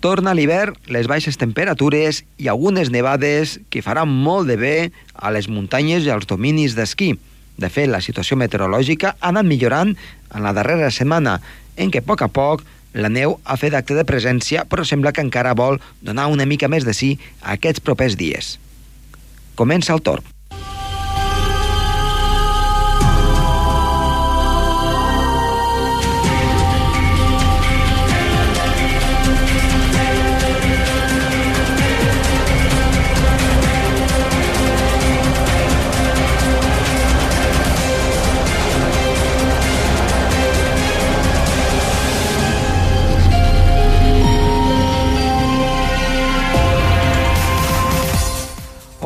Torna l'hivern, les baixes temperatures i algunes nevades que faran molt de bé a les muntanyes i als dominis d'esquí. De fet, la situació meteorològica ha anat millorant en la darrera setmana, en què a poc a poc la neu ha fet acte de presència, però sembla que encara vol donar una mica més de sí a aquests propers dies. Comença el torn.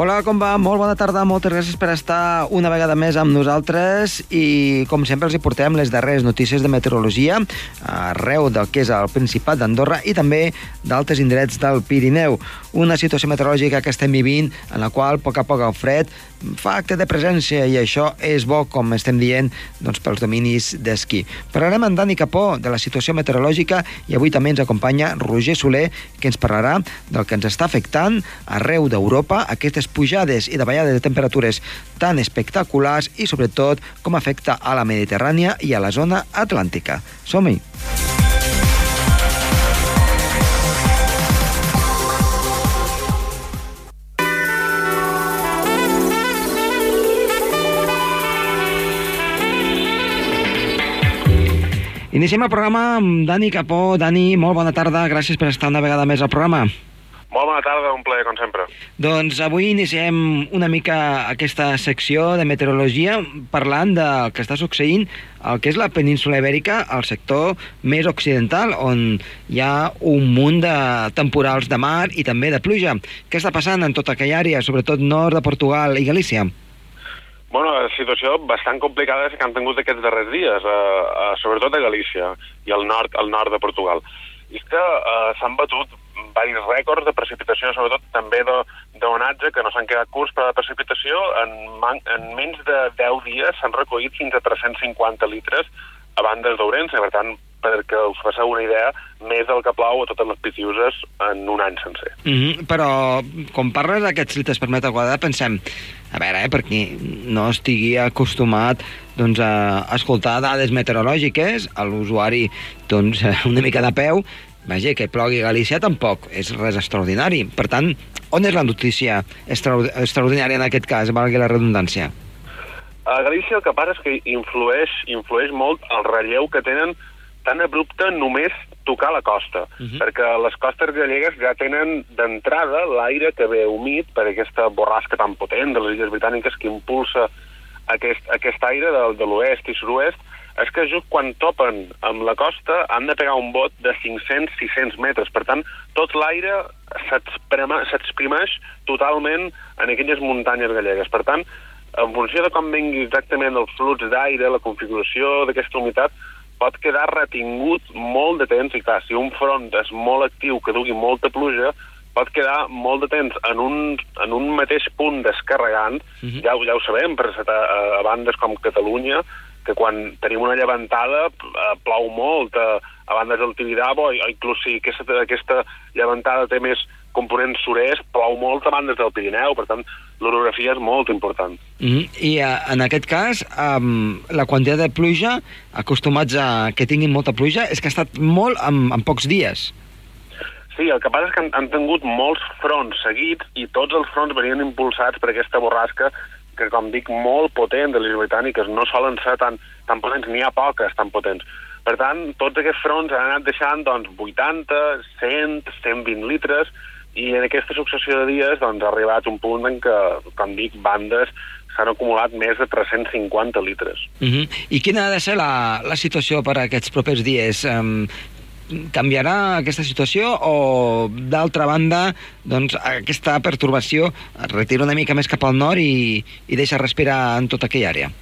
Hola, com va? Molt bona tarda, moltes gràcies per estar una vegada més amb nosaltres i, com sempre, els hi portem les darreres notícies de meteorologia arreu del que és el Principat d'Andorra i també d'altres indrets del Pirineu. Una situació meteorològica que estem vivint en la qual, a poc a poc, el fred fa acte de presència i això és bo, com estem dient, doncs, pels dominis d'esquí. Parlarem amb Dani Capó de la situació meteorològica i avui també ens acompanya Roger Soler, que ens parlarà del que ens està afectant arreu d'Europa aquestes pujades i davallades de temperatures tan espectaculars i, sobretot, com afecta a la Mediterrània i a la zona atlàntica. Som-hi! Iniciem el programa amb Dani Capó. Dani, molt bona tarda, gràcies per estar una vegada més al programa. Molt bona tarda, un plaer, com sempre. Doncs avui iniciem una mica aquesta secció de meteorologia parlant del que està succeint al que és la península ibèrica, al sector més occidental, on hi ha un munt de temporals de mar i també de pluja. Què està passant en tota aquella àrea, sobretot nord de Portugal i Galícia? Bueno, la situació bastant complicada que han tingut aquests darrers dies, eh, eh, sobretot a Galícia i al nord, al nord de Portugal. I és que eh, s'han batut diversos rècords de precipitació, sobretot també d'onatge, que no s'han quedat curts per la precipitació. En, man, en menys de 10 dies s'han recollit fins a 350 litres a bandes d'Ourense, per tant, perquè us passeu una idea, més del que plou a totes les pitiuses en un any sencer. Mm -hmm, però, com parles d'aquests litres per metre quadrat, pensem, a veure, eh, per qui no estigui acostumat doncs, a escoltar dades meteorològiques, a l'usuari doncs, una mica de peu, vaja, que plogui a Galícia tampoc és res extraordinari. Per tant, on és la notícia extraordinària en aquest cas, valgui la redundància? A Galícia el que passa és que influeix, influeix molt el relleu que tenen tan abrupte només tocar la costa, uh -huh. perquè les costes gallegues ja tenen d'entrada l'aire que ve humit per aquesta borrasca tan potent de les Illes Britàniques que impulsa aquest, aquest aire de, de l'oest i sud-oest, és que just quan topen amb la costa han de pegar un bot de 500-600 metres. Per tant, tot l'aire s'exprimeix totalment en aquelles muntanyes gallegues. Per tant, en funció de com vengui exactament el flux d'aire, la configuració d'aquesta humitat, pot quedar retingut molt de temps, i clar, si un front és molt actiu, que dugui molta pluja, pot quedar molt de temps en un, en un mateix punt descarregant, uh -huh. ja, ja ho sabem, per a, a bandes com Catalunya, que quan tenim una llevantada eh, plou molt, eh, a bandes del Tibidabo, o inclús si aquesta, aquesta llevantada té més component surest, plou molt a bandes del Pirineu, per tant, l'orografia és molt important. Mm -hmm. I uh, en aquest cas, um, la quantitat de pluja, acostumats a que tinguin molta pluja, és que ha estat molt en, en pocs dies. Sí, el que passa és que han, han tingut molts fronts seguits i tots els fronts venien impulsats per aquesta borrasca que, com dic, molt potent de les britàniques, no solen ser tan, tan potents, n'hi ha poques tan potents. Per tant, tots aquests fronts han anat deixant doncs, 80, 100, 120 litres, i en aquesta successió de dies doncs, ha arribat un punt en què, com dic, bandes s'han acumulat més de 350 litres. Uh -huh. I quina ha de ser la, la situació per a aquests propers dies? Um, canviarà aquesta situació o, d'altra banda, doncs, aquesta pertorbació es retira una mica més cap al nord i, i deixa respirar en tota aquella àrea?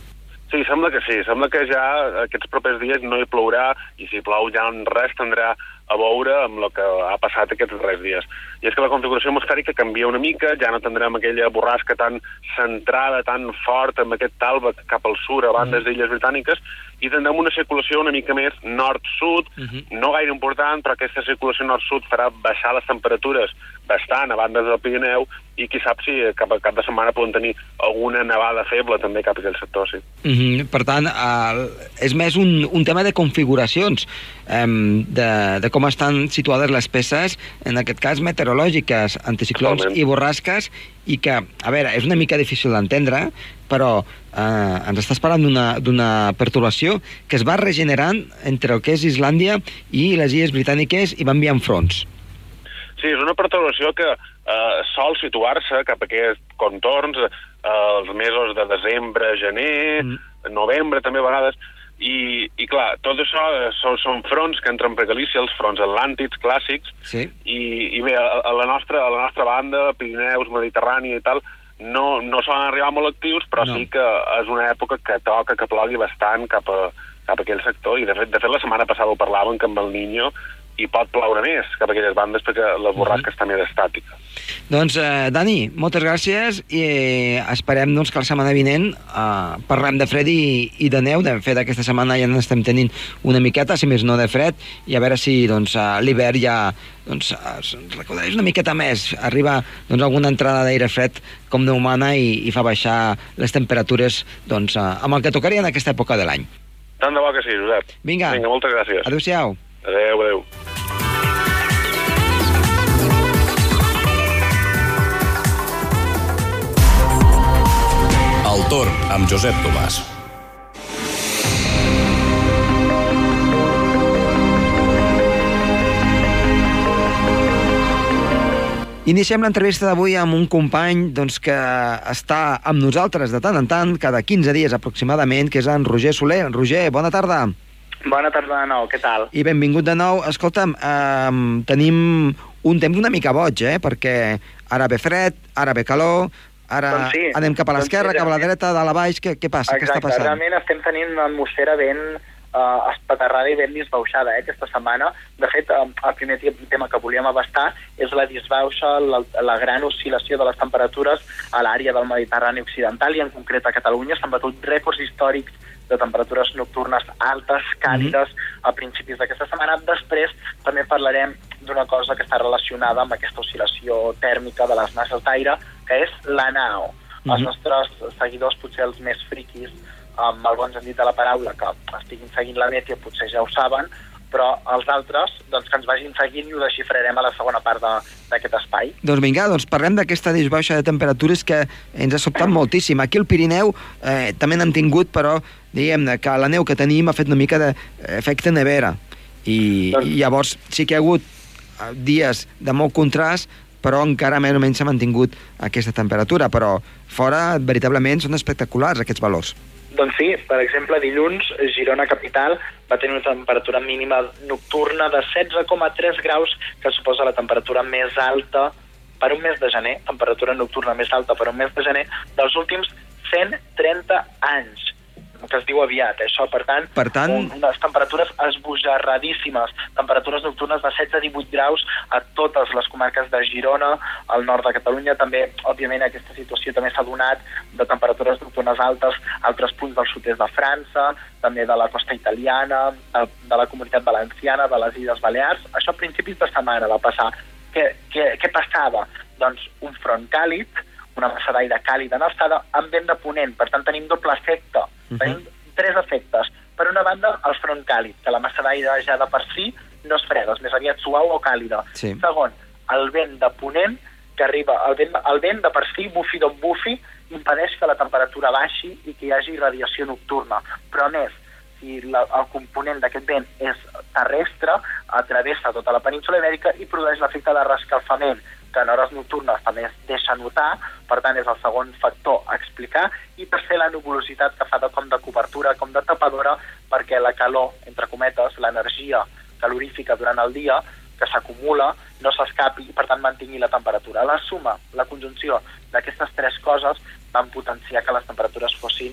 Sí, sembla que sí. Sembla que ja aquests propers dies no hi plourà i si plou ja res tindrà a veure amb el que ha passat aquests tres dies. I és que la configuració atmosfèrica canvia una mica, ja no tindrem aquella borrasca tan centrada, tan forta, amb aquest talba cap al sud, a bandes mm. d'illes britàniques, i tindrem una circulació una mica més nord-sud, uh -huh. no gaire important, però aquesta circulació nord-sud farà baixar les temperatures bastant a bandes del Pirineu i qui sap si cap, cap de setmana poden tenir alguna nevada feble també cap a aquell sector, sí. Uh -huh. Per tant, uh, és més un, un tema de configuracions, um, de, de com estan situades les peces, en aquest cas meteorològiques, anticiclons Totalment. i borrasques, i que, a veure, és una mica difícil d'entendre, però eh, ens està parlant d'una perturbació que es va regenerant entre el que és Islàndia i les illes britàniques i va enviant fronts. Sí, és una perturbació que eh, sol situar-se cap a aquests contorns eh, els mesos de desembre, gener, mm. novembre també a vegades, i, i clar, tot això són, són fronts que entren per Galícia, els fronts atlàntics clàssics, sí. i, i bé, a, a, la nostra, a la nostra banda, Pirineus, Mediterrani i tal, no, no solen arribar molt actius, però no. sí que és una època que toca que plogui bastant cap a, cap a aquell sector, i de fet, de fet la setmana passada ho parlàvem que amb el Niño i pot ploure més cap a aquelles bandes perquè la borrasca uh -huh. està més estàtica. Doncs, eh, Dani, moltes gràcies i eh, esperem doncs, que la setmana vinent eh, parlem de fred i, i de neu. De fet, aquesta setmana ja n'estem tenint una miqueta, si més no de fred, i a veure si doncs, l'hivern ja doncs, es recordareix una miqueta més. Arriba doncs, alguna entrada d'aire fred com de humana i, i fa baixar les temperatures doncs, eh, amb el que tocaria en aquesta època de l'any. Tant de bo que sí, Josep. Vinga. Vinga, moltes gràcies. Adéu-siau. Adéu, adéu. El torn amb Josep Tomàs. Iniciem l'entrevista d'avui amb un company doncs, que està amb nosaltres de tant en tant, cada 15 dies aproximadament, que és en Roger Soler. Roger, bona tarda. Bona tarda de nou, què tal? I benvingut de nou. Escolta'm, eh, tenim un temps una mica boig, eh? Perquè ara ve fred, ara ve calor, ara doncs sí, anem cap a doncs l'esquerra, sí, cap a la dreta, dalt a baix, què, què passa? Exacte, què està passant? realment estem tenint una atmosfera ben uh, espaterrada i ben disbauxada eh, aquesta setmana. De fet, uh, el primer tema que volíem abastar és la disbauxa, la, la gran oscil·lació de les temperatures a l'àrea del Mediterrani Occidental i en concret a Catalunya. S'han batut rècords històrics de temperatures nocturnes altes, càlides, mm -hmm. a principis d'aquesta setmana. Després també parlarem d'una cosa que està relacionada amb aquesta oscil·lació tèrmica de les masses d'aire, que és la nao. Mm -hmm. Els nostres seguidors, potser els més friquis, amb el bon sentit de la paraula, que estiguin seguint la Metia, potser ja ho saben, però els altres doncs, que ens vagin seguint i ho desxifrarem a la segona part d'aquest espai. Doncs vinga, doncs parlem d'aquesta disbaixa de temperatures que ens ha sobtat moltíssim. Aquí al Pirineu eh, també n'hem tingut, però diguem que la neu que tenim ha fet una mica d'efecte nevera. I, doncs... I llavors sí que hi ha hagut eh, dies de molt contrast, però encara més o menys s'ha mantingut aquesta temperatura, però fora veritablement són espectaculars aquests valors. Doncs sí, per exemple, dilluns Girona Capital va tenir una temperatura mínima nocturna de 16,3 graus, que suposa la temperatura més alta per un mes de gener, temperatura nocturna més alta per un mes de gener, dels últims 130 anys que es diu aviat, eh, això, per tant, per tant... Un, unes temperatures esbojarradíssimes, temperatures nocturnes de 16 a 18 graus a totes les comarques de Girona, al nord de Catalunya, també, òbviament, aquesta situació també s'ha donat de temperatures nocturnes altes a altres punts del sud-est de França, també de la costa italiana, de la comunitat valenciana, de les Illes Balears, això a principis de setmana va passar. Què, què, què passava? Doncs un front càlid, una massa d'aire càlida en alçada amb vent de ponent. Per tant, tenim doble efecte. Uh mhm. -huh. Tenim tres efectes. Per una banda, el front càlid, que la massa d'aire ja de per si no és freda, és més aviat suau o càlida. Sí. Segon, el vent de ponent, que arriba, el vent, el vent de per si, bufi d'on bufi, impedeix que la temperatura baixi i que hi hagi radiació nocturna. Però a més, si la, el component d'aquest vent és terrestre, travessa tota la península ibèrica i produeix l'efecte de rescalfament, que en hores nocturnes també es deixa notar, per tant és el segon factor a explicar, i tercer la nuvolositat que fa de com de cobertura, com de tapadora, perquè la calor, entre cometes, l'energia calorífica durant el dia, que s'acumula, no s'escapi i per tant mantingui la temperatura. La suma, la conjunció d'aquestes tres coses van potenciar que les temperatures fossin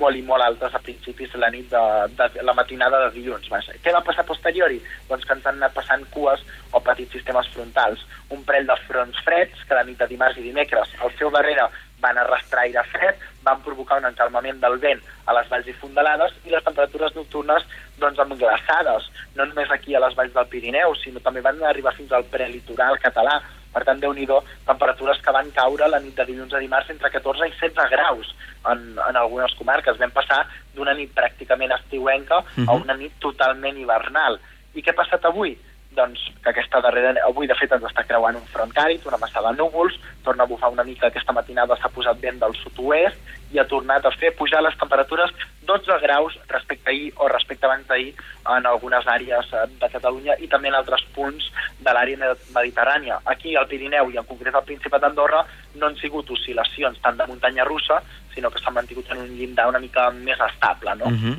molt i molt altes a principis de la nit de, de la matinada de dilluns. Vaja. Què va passar posteriori? Doncs que ens han anat passant cues o petits sistemes frontals. Un parell de fronts freds que la nit de dimarts i dimecres al seu darrere van arrastrar aire fred, van provocar un encalmament del vent a les valls i fondalades i les temperatures nocturnes doncs, amb glaçades, no només aquí a les valls del Pirineu, sinó també van arribar fins al prelitoral català. Per tant, déu nhi temperatures que van caure la nit de dilluns a dimarts entre 14 i 16 graus en, en algunes comarques. Vam passar d'una nit pràcticament estiuenca uh -huh. a mhm. una nit totalment hivernal. I què ha passat avui? doncs, que aquesta darrera... Avui, de fet, ens està creuant un front càrid, una massa de núvols, torna a bufar una mica aquesta matinada, s'ha posat vent del sud-oest i ha tornat a fer pujar les temperatures 12 graus respecte ahir o respecte abans d'ahir en algunes àrees eh, de Catalunya i també en altres punts de l'àrea mediterrània. Aquí al Pirineu i en concret al Principat d'Andorra no han sigut oscil·lacions tant de muntanya russa, sinó que s'han mantingut en un llindar una mica més estable, no? Uh mhm. -huh.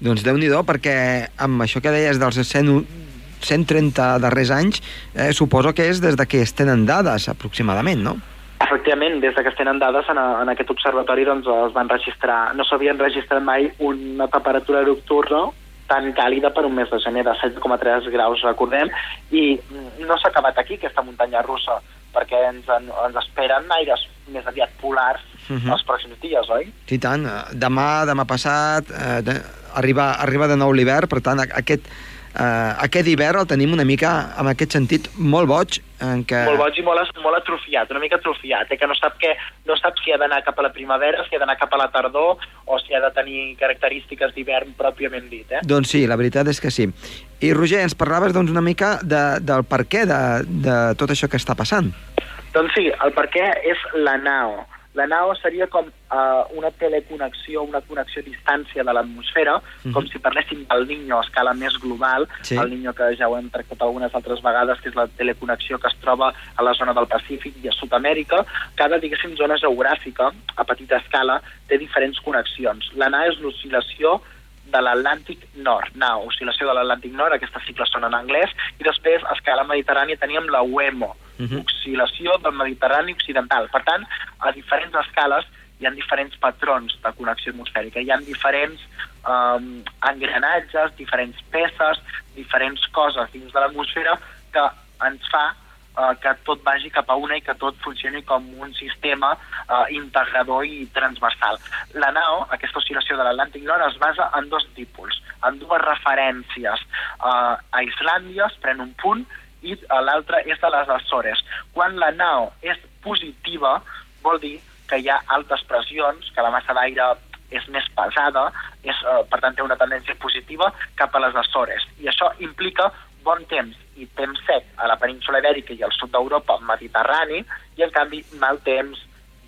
Doncs déu nhi perquè amb això que deies dels 100 130 darrers anys, eh, suposo que és des de que es tenen dades, aproximadament, no? Efectivament, des de que es tenen dades en, a, en aquest observatori doncs, es van registrar, no s'havien registrat mai una temperatura nocturna tan càlida per un mes de gener de 7,3 graus, recordem, i no s'ha acabat aquí, aquesta muntanya russa, perquè ens, en, ens esperen aires més aviat polars uh mhm. -huh. els pròxims dies, oi? Sí, tant. Demà, demà passat, eh, arriba, arriba de nou l'hivern, per tant, aquest, eh, aquest hivern el tenim una mica, en aquest sentit, molt boig. En què... Molt boig i molt, molt atrofiat, una mica atrofiat, eh, que no sap, que, no sap si ha d'anar cap a la primavera, si ha d'anar cap a la tardor, o si ha de tenir característiques d'hivern pròpiament dit. Eh? Doncs sí, la veritat és que sí. I Roger, ens parlaves doncs, una mica de, del per què de, de tot això que està passant. Doncs sí, el per què és la nao. La nao seria com uh, una teleconnexió, una connexió a distància de l'atmosfera, uh -huh. com si parléssim del Niño a escala més global, sí. el Niño que ja ho hem tractat algunes altres vegades, que és la teleconnexió que es troba a la zona del Pacífic i a Sud-amèrica. Cada, diguéssim, zona geogràfica, a petita escala, té diferents connexions. La nao és l'oscil·lació de l'Atlàntic Nord, NAO, oscil·lació de l'Atlàntic Nord, aquestes sigles són en anglès, i després, a escala mediterrània, teníem la UEMO, uh -huh. oscil·lació del Mediterrani Occidental. Per tant, a diferents escales hi ha diferents patrons de connexió atmosfèrica, hi ha diferents um, engranatges, diferents peces, diferents coses dins de l'atmosfera que ens fa uh, que tot vagi cap a una i que tot funcioni com un sistema uh, integrador i transversal. La nau, aquesta oscil·lació de l'Atlàntic Nord, es basa en dos títols, en dues referències. Uh, a Islàndia es pren un punt i l'altra és de les Açores. Quan la nau és positiva, vol dir que hi ha altes pressions, que la massa d'aire és més pesada, és, eh, per tant té una tendència positiva cap a les Açores. I això implica bon temps i temps sec a la península Ibèrica i al sud d'Europa mediterrani, i en canvi mal temps,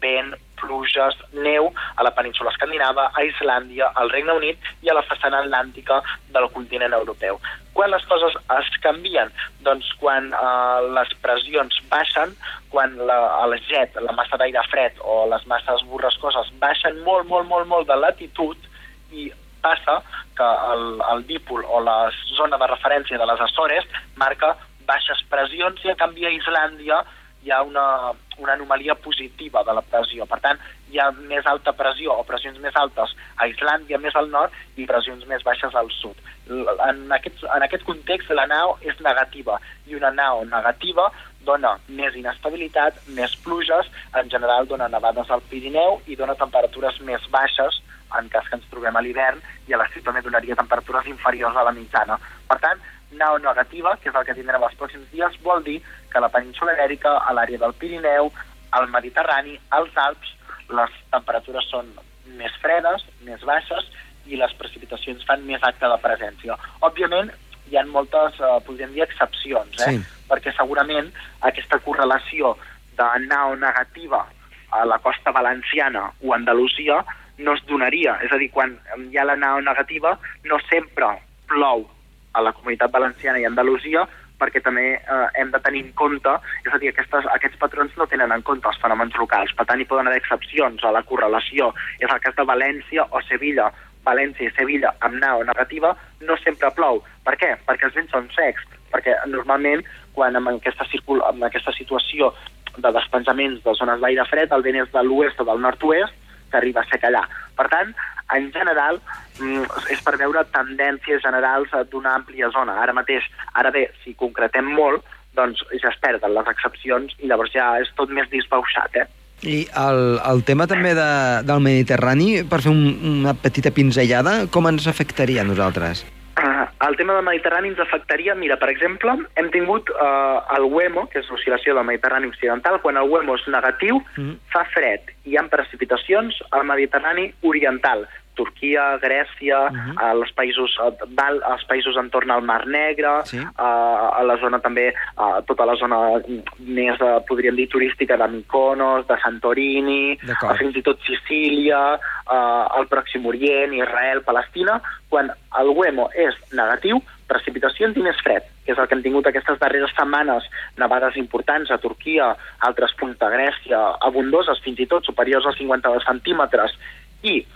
vent, pluges, neu a la península escandinava, a Islàndia, al Regne Unit i a la façana atlàntica del continent europeu. Quan les coses es canvien? Doncs quan eh, les pressions baixen, quan la, el jet, la massa d'aire fred o les masses borrascoses baixen molt, molt, molt, molt de latitud i passa que el, el dipol o la zona de referència de les Açores marca baixes pressions i en canvi a Islàndia hi ha una, una anomalia positiva de la pressió. Per tant, hi ha més alta pressió o pressions més altes a Islàndia més al nord i pressions més baixes al sud. En aquest, en aquest context, la nau és negativa i una nau negativa dona més inestabilitat, més pluges, en general dona nevades al Pirineu i dona temperatures més baixes en cas que ens trobem a l'hivern i a l'estiu també donaria temperatures inferiors a la mitjana. Per tant, nau negativa, que és el que tindrem els pròxims dies, vol dir que la península Ibèrica, a l'àrea del Pirineu, al Mediterrani, als Alps, les temperatures són més fredes, més baixes, i les precipitacions fan més acte de presència. Òbviament, hi ha moltes, eh, podríem dir, excepcions, eh? Sí. perquè segurament aquesta correlació de nau negativa a la costa valenciana o Andalusia no es donaria. És a dir, quan hi ha la nau negativa, no sempre plou a la comunitat valenciana i Andalusia perquè també eh, hem de tenir en compte, és a dir, aquestes, aquests patrons no tenen en compte els fenòmens locals, per tant hi poden haver excepcions a la correlació. És el cas de València o Sevilla. València i Sevilla amb nau negativa no sempre plou. Per què? Perquè els vents són secs, perquè normalment quan en aquesta, circul en aquesta situació de despenjaments de zones d'aire fred, el vent és de l'oest o del nord-oest, que arriba a ser allà. Per tant, en general, mm, és per veure tendències generals d'una àmplia zona. Ara mateix, ara bé, si concretem molt, doncs ja es perden les excepcions i llavors ja és tot més disbauxat, eh? I el, el tema també de, del Mediterrani, per fer un, una petita pinzellada, com ens afectaria a nosaltres? Uh, el tema del Mediterrani ens afectaria... Mira, per exemple, hem tingut uh, el WEMO, que és l'oscil·lació del Mediterrani Occidental. Quan el WEMO és negatiu, Mm. fa fred hi ha precipitacions al Mediterrani Oriental. Turquia, Grècia, uh Mhm. -huh. els, països, val, els països entorn al Mar Negre, Sí. eh, a la zona també, eh, tota la zona més, eh, podríem dir, turística de Mykonos, de Santorini, eh, fins i tot Sicília, eh, el Pròxim Orient, Israel, Palestina, quan el WEMO és negatiu, precipitacions i més fred, que és el que hem tingut aquestes darreres setmanes, nevades importants a Turquia, a altres punts de Grècia, abundoses, fins i tot superiors als 52 centímetres, i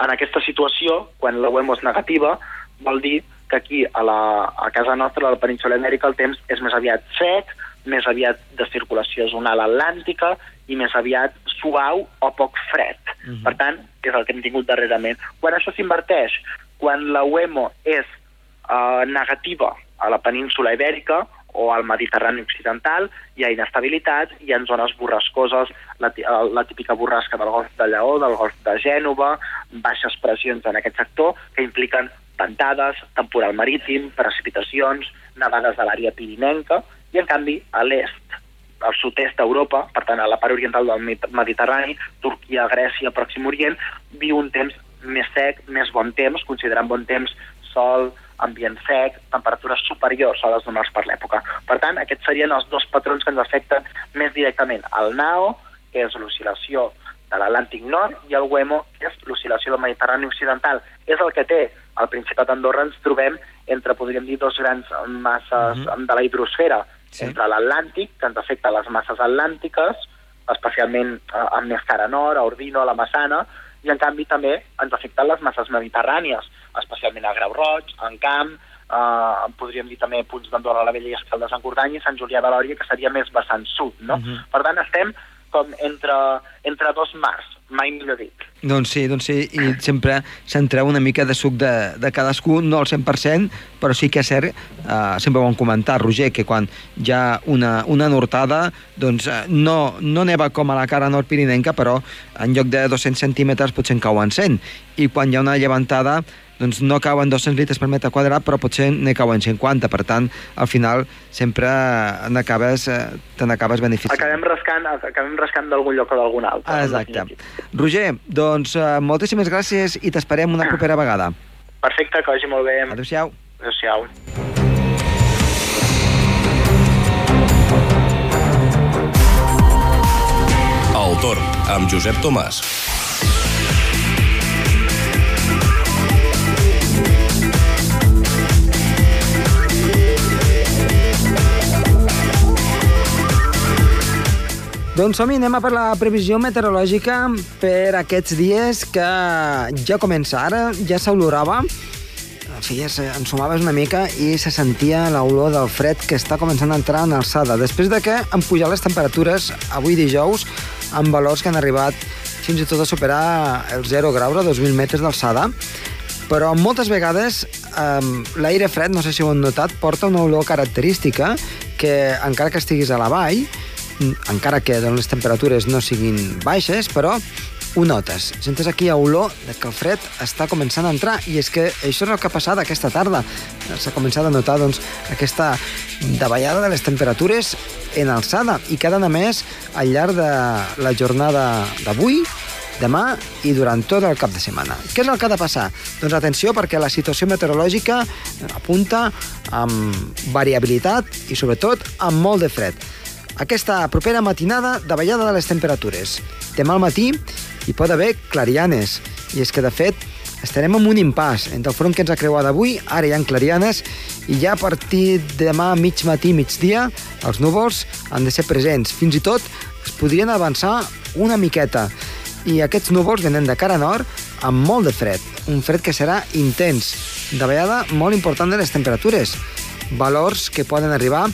en aquesta situació, quan la WEMO és negativa, vol dir que aquí, a, la, a casa nostra, a la península Amèrica, el temps és més aviat sec, més aviat de circulació zonal atlàntica i més aviat suau o poc fred. Uh Mhm. -huh. Per tant, és el que hem tingut darrerament. Quan això s'inverteix, quan la WEMO és eh, negativa a la península Ibèrica o al Mediterrani Occidental, hi ha inestabilitat, hi ha zones borrascoses, la, la típica borrasca del golf de Lleó, del golf de Gènova, baixes pressions en aquest sector que impliquen ventades, temporal marítim, precipitacions, nevades a l'àrea pirinenca, i en canvi a l'est, al sud-est d'Europa, per tant a la part oriental del Med- Mediterrani, Turquia, Grècia, Pròxim Orient, viu un temps més sec, més bon temps, considerant bon temps sol, ambient sec, temperatures superiors a les normals per l'època. Per tant, aquests serien els dos patrons que ens afecten més directament. El NAO, que és l'oscil·lació de l'Atlàntic Nord, i el WEMO, que és l'oscil·lació del Mediterrani Occidental. És el que té al Principat d'Andorra, ens trobem entre, podríem dir, dos grans masses Mhm. de la hidrosfera, Sí. entre l'Atlàntic, que ens afecta les masses atlàntiques, especialment eh, amb més cara nord, a Ordino, a la Massana, i en canvi també ens afecten les masses mediterrànies, especialment a Grau Roig, en Camp, eh, podríem dir també punts d'Andorra la Vella i Escaldes en Cordany i Sant Julià de Lòria, que seria més vessant sud, no? Mhm. Per tant, estem com entre, entre dos mars, mai millor dit. Doncs sí, doncs sí, i sempre se'n treu una mica de suc de, de cadascú, no al 100%, però sí que és cert, eh, sempre ho hem comentat, Roger, que quan hi ha una, una nortada, doncs eh, no, no neva com a la cara nord pirinenca, però en lloc de 200 centímetres potser en cauen 100, i quan hi ha una llevantada, doncs no cauen 200 litres per metre quadrat, però potser ne cauen 50, per tant, al final sempre n'acabes eh, te n'acabes beneficiant. Acabem rascant, acabem rascant d'algun lloc o d'algun altre. Ah, Exacte. Roger, doncs eh, moltíssimes gràcies i t'esperem una propera vegada. Perfecte, que vagi molt bé. Adéu-siau. Adéu-siau. El torn amb Josep Tomàs. Doncs som anem a per la previsió meteorològica per aquests dies que ja comença ara, ja s'olorava, feies, ensumaves una mica i se sentia l'olor del fred que està començant a entrar en alçada. Després de que han pujat les temperatures avui dijous amb valors que han arribat fins i tot a superar els 0 graus a 2.000 metres d'alçada, però moltes vegades eh, l'aire fred, no sé si ho han notat, porta una olor característica que encara que estiguis a la vall, encara que les temperatures no siguin baixes, però ho notes. Sentes aquí olor de que el fred està començant a entrar i és que això és el que ha passat aquesta tarda. S'ha començat a notar doncs, aquesta davallada de les temperatures en alçada i cada anar més al llarg de la jornada d'avui, demà i durant tot el cap de setmana. Què és el que ha de passar? Doncs atenció perquè la situació meteorològica apunta amb variabilitat i sobretot amb molt de fred. Aquesta propera matinada davallada de les temperatures. Demà al matí hi pot haver clarianes i és que de fet estarem en un impàs entre el front que ens ha creuat avui, ara hi ha clarianes i ja a partir de demà mig matí, migdia, els núvols han de ser presents. Fins i tot es podrien avançar una miqueta i aquests núvols venen de cara nord amb molt de fred, un fred que serà intens, davallada molt important de les temperatures, valors que poden arribar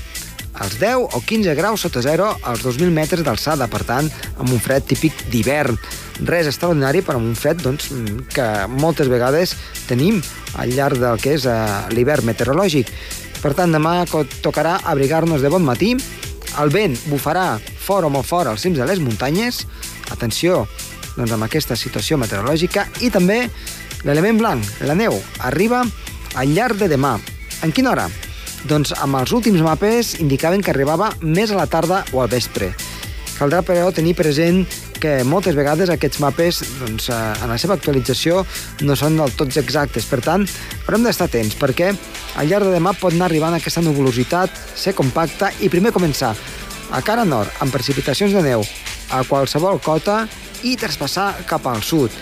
als 10 o 15 graus sota zero als 2.000 metres d'alçada, per tant, amb un fred típic d'hivern. Res extraordinari, però amb un fred doncs, que moltes vegades tenim al llarg del que és eh, l'hivern meteorològic. Per tant, demà tocarà abrigar-nos de bon matí, el vent bufarà fort o molt fort als cims de les muntanyes. Atenció doncs, amb aquesta situació meteorològica. I també l'element blanc, la neu, arriba al llarg de demà. En quina hora? Doncs amb els últims mapes indicaven que arribava més a la tarda o al vespre. Caldrà, però, tenir present que moltes vegades aquests mapes, doncs, eh, en la seva actualització, no són del tots exactes. Per tant, haurem d'estar atents, perquè al llarg de demà pot anar arribant aquesta nuvolositat, ser compacta i primer començar a cara nord, amb precipitacions de neu, a qualsevol cota i traspassar cap al sud.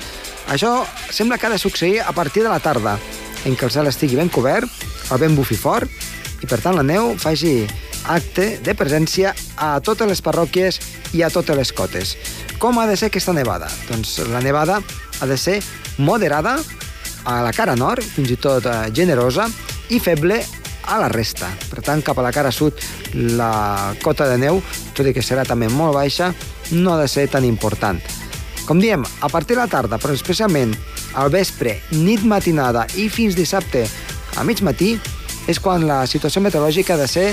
Això sembla que ha de succeir a partir de la tarda, en què el cel estigui ben cobert, el vent bufi fort, i per tant la neu faci acte de presència a totes les parròquies i a totes les cotes. Com ha de ser aquesta nevada? Doncs la nevada ha de ser moderada a la cara nord, fins i tot eh, generosa, i feble a la resta. Per tant, cap a la cara sud, la cota de neu, tot i que serà també molt baixa, no ha de ser tan important. Com diem, a partir de la tarda, però especialment al vespre, nit matinada i fins dissabte a mig matí, és quan la situació meteorològica ha de ser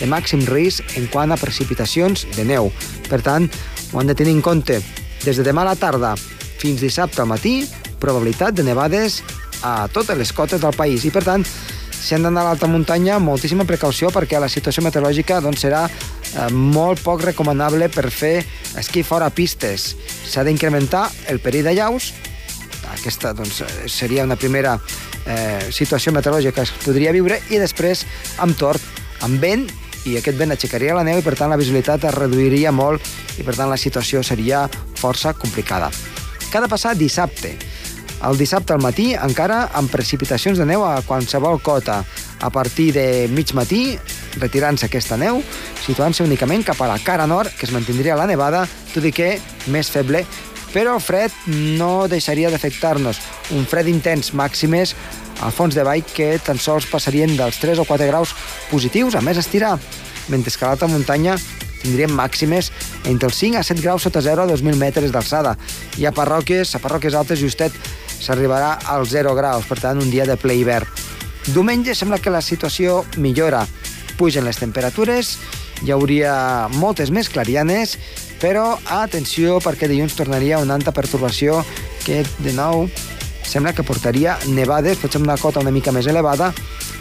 de màxim risc en quant a precipitacions de neu. Per tant, ho han de tenir en compte. Des de demà a la tarda fins dissabte al matí, probabilitat de nevades a totes les cotes del país. I, per tant, si han d'anar a l'alta muntanya, moltíssima precaució perquè la situació meteorològica doncs, serà eh, molt poc recomanable per fer esquí fora pistes. S'ha d'incrementar el perill de llaus. Aquesta doncs, seria una primera eh, situació meteorològica que es podria viure i després amb tort, amb vent i aquest vent aixecaria la neu i per tant la visibilitat es reduiria molt i per tant la situació seria força complicada. Què ha de passar dissabte? El dissabte al matí encara amb precipitacions de neu a qualsevol cota. A partir de mig matí, retirant-se aquesta neu, situant-se únicament cap a la cara nord, que es mantindria la nevada, tot i que més feble, però el fred no deixaria d'afectar-nos. Un fred intens màximes al fons de vall que tan sols passarien dels 3 o 4 graus positius, a més estirar, mentre que a l'alta muntanya tindríem màximes entre els 5 a 7 graus sota 0 a 2.000 metres d'alçada. I a parròquies, a parròquies altes justet s'arribarà als 0 graus, per tant, un dia de ple hivern. Diumenge sembla que la situació millora. Pugen les temperatures, hi hauria moltes més clarianes, però atenció perquè dilluns tornaria una alta perturbació que, de nou, sembla que portaria nevades, potser una cota una mica més elevada,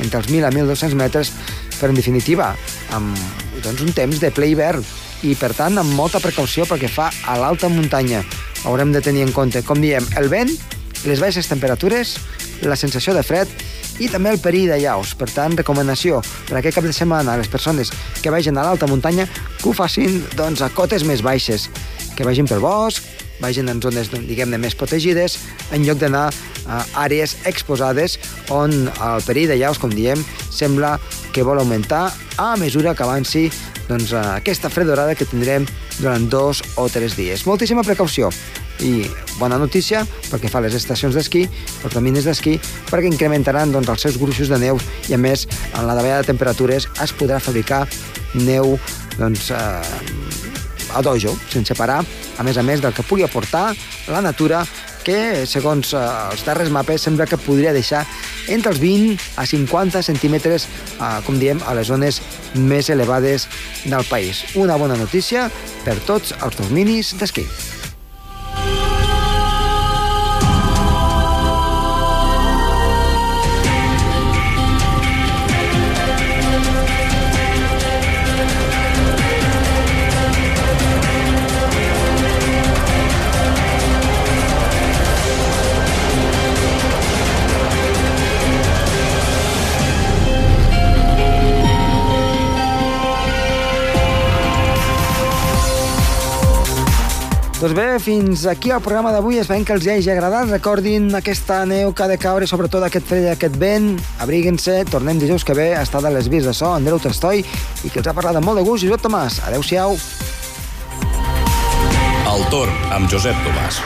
entre els 1.000 a 1.200 metres, però en definitiva, amb doncs, un temps de ple hivern i, per tant, amb molta precaució perquè fa a l'alta muntanya. Haurem de tenir en compte, com diem, el vent, les baixes temperatures, la sensació de fred i també el perill de llaus. Per tant, recomanació per aquest cap de setmana a les persones que vagin a l'alta muntanya que ho facin doncs, a cotes més baixes, que vagin pel bosc, vagin en zones, diguem-ne, més protegides, en lloc d'anar a àrees exposades on el perill de llaus, com diem, sembla que vol augmentar a mesura que avanci doncs, aquesta fredorada que tindrem durant dos o tres dies. Moltíssima precaució i bona notícia perquè fa les estacions d'esquí, els domines d'esquí, perquè incrementaran doncs, els seus gruixos de neu i, a més, en la davallada de temperatures es podrà fabricar neu doncs, eh, a dojo, sense parar, a més a més del que pugui aportar la natura que, segons eh, els darrers mapes, sembla que podria deixar entre els 20 a 50 centímetres, eh, com diem, a les zones més elevades del país. Una bona notícia per tots els dominis d'esquí. Doncs bé, fins aquí el programa d'avui. Esperem que els hi hagi agradat. Recordin aquesta neu que ha de caure, sobretot aquest fred i aquest vent. Abriguin-se. Tornem dijous que ve a estar de les vies de so, Andreu Testoi, i que els ha parlat amb molt de gust, Josep Tomàs. Adéu-siau. El torn amb Josep Tomàs.